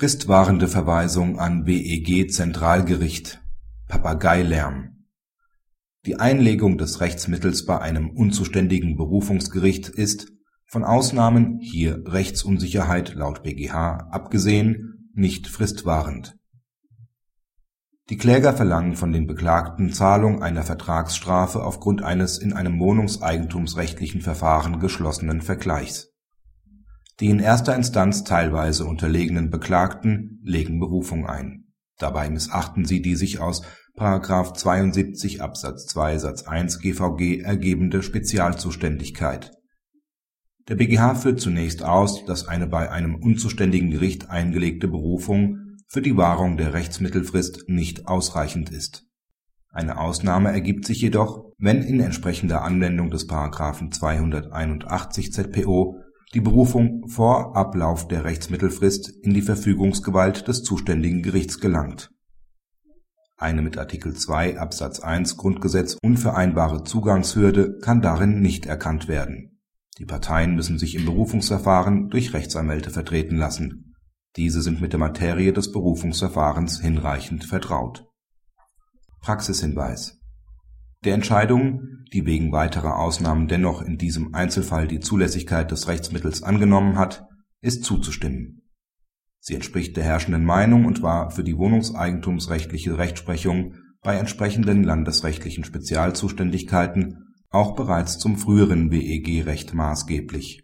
Fristwahrende Verweisung an BEG-Zentralgericht Papageilärm Die Einlegung des Rechtsmittels bei einem unzuständigen Berufungsgericht ist, von Ausnahmen (hier Rechtsunsicherheit laut BGH abgesehen) nicht fristwahrend. Die Kläger verlangen von den Beklagten Zahlung einer Vertragsstrafe aufgrund eines in einem wohnungseigentumsrechtlichen Verfahren geschlossenen Vergleichs die in erster Instanz teilweise unterlegenen Beklagten legen Berufung ein. Dabei missachten sie die sich aus § 72 Absatz 2 Satz 1 GVG ergebende Spezialzuständigkeit. Der BGH führt zunächst aus, dass eine bei einem unzuständigen Gericht eingelegte Berufung für die Wahrung der Rechtsmittelfrist nicht ausreichend ist. Eine Ausnahme ergibt sich jedoch, wenn in entsprechender Anwendung des § 281 ZPO die Berufung vor Ablauf der Rechtsmittelfrist in die Verfügungsgewalt des zuständigen Gerichts gelangt. Eine mit Artikel 2 Absatz 1 Grundgesetz unvereinbare Zugangshürde kann darin nicht erkannt werden. Die Parteien müssen sich im Berufungsverfahren durch Rechtsanwälte vertreten lassen. Diese sind mit der Materie des Berufungsverfahrens hinreichend vertraut. Praxishinweis der Entscheidung, die wegen weiterer Ausnahmen dennoch in diesem Einzelfall die Zulässigkeit des Rechtsmittels angenommen hat, ist zuzustimmen. Sie entspricht der herrschenden Meinung und war für die wohnungseigentumsrechtliche Rechtsprechung bei entsprechenden landesrechtlichen Spezialzuständigkeiten auch bereits zum früheren WEG-Recht maßgeblich.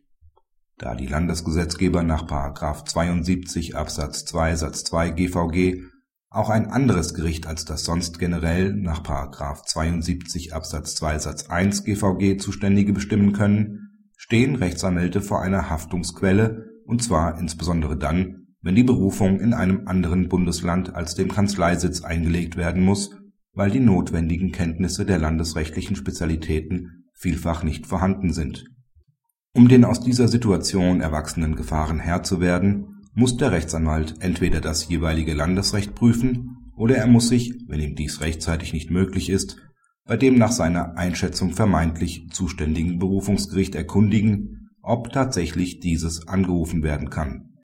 Da die Landesgesetzgeber nach § 72 Absatz 2 Satz 2 GVG auch ein anderes Gericht als das sonst generell nach § 72 Absatz 2 Satz 1 GVG Zuständige bestimmen können, stehen Rechtsanwälte vor einer Haftungsquelle, und zwar insbesondere dann, wenn die Berufung in einem anderen Bundesland als dem Kanzleisitz eingelegt werden muss, weil die notwendigen Kenntnisse der landesrechtlichen Spezialitäten vielfach nicht vorhanden sind. Um den aus dieser Situation erwachsenen Gefahren Herr zu werden muss der Rechtsanwalt entweder das jeweilige Landesrecht prüfen oder er muss sich, wenn ihm dies rechtzeitig nicht möglich ist, bei dem nach seiner Einschätzung vermeintlich zuständigen Berufungsgericht erkundigen, ob tatsächlich dieses angerufen werden kann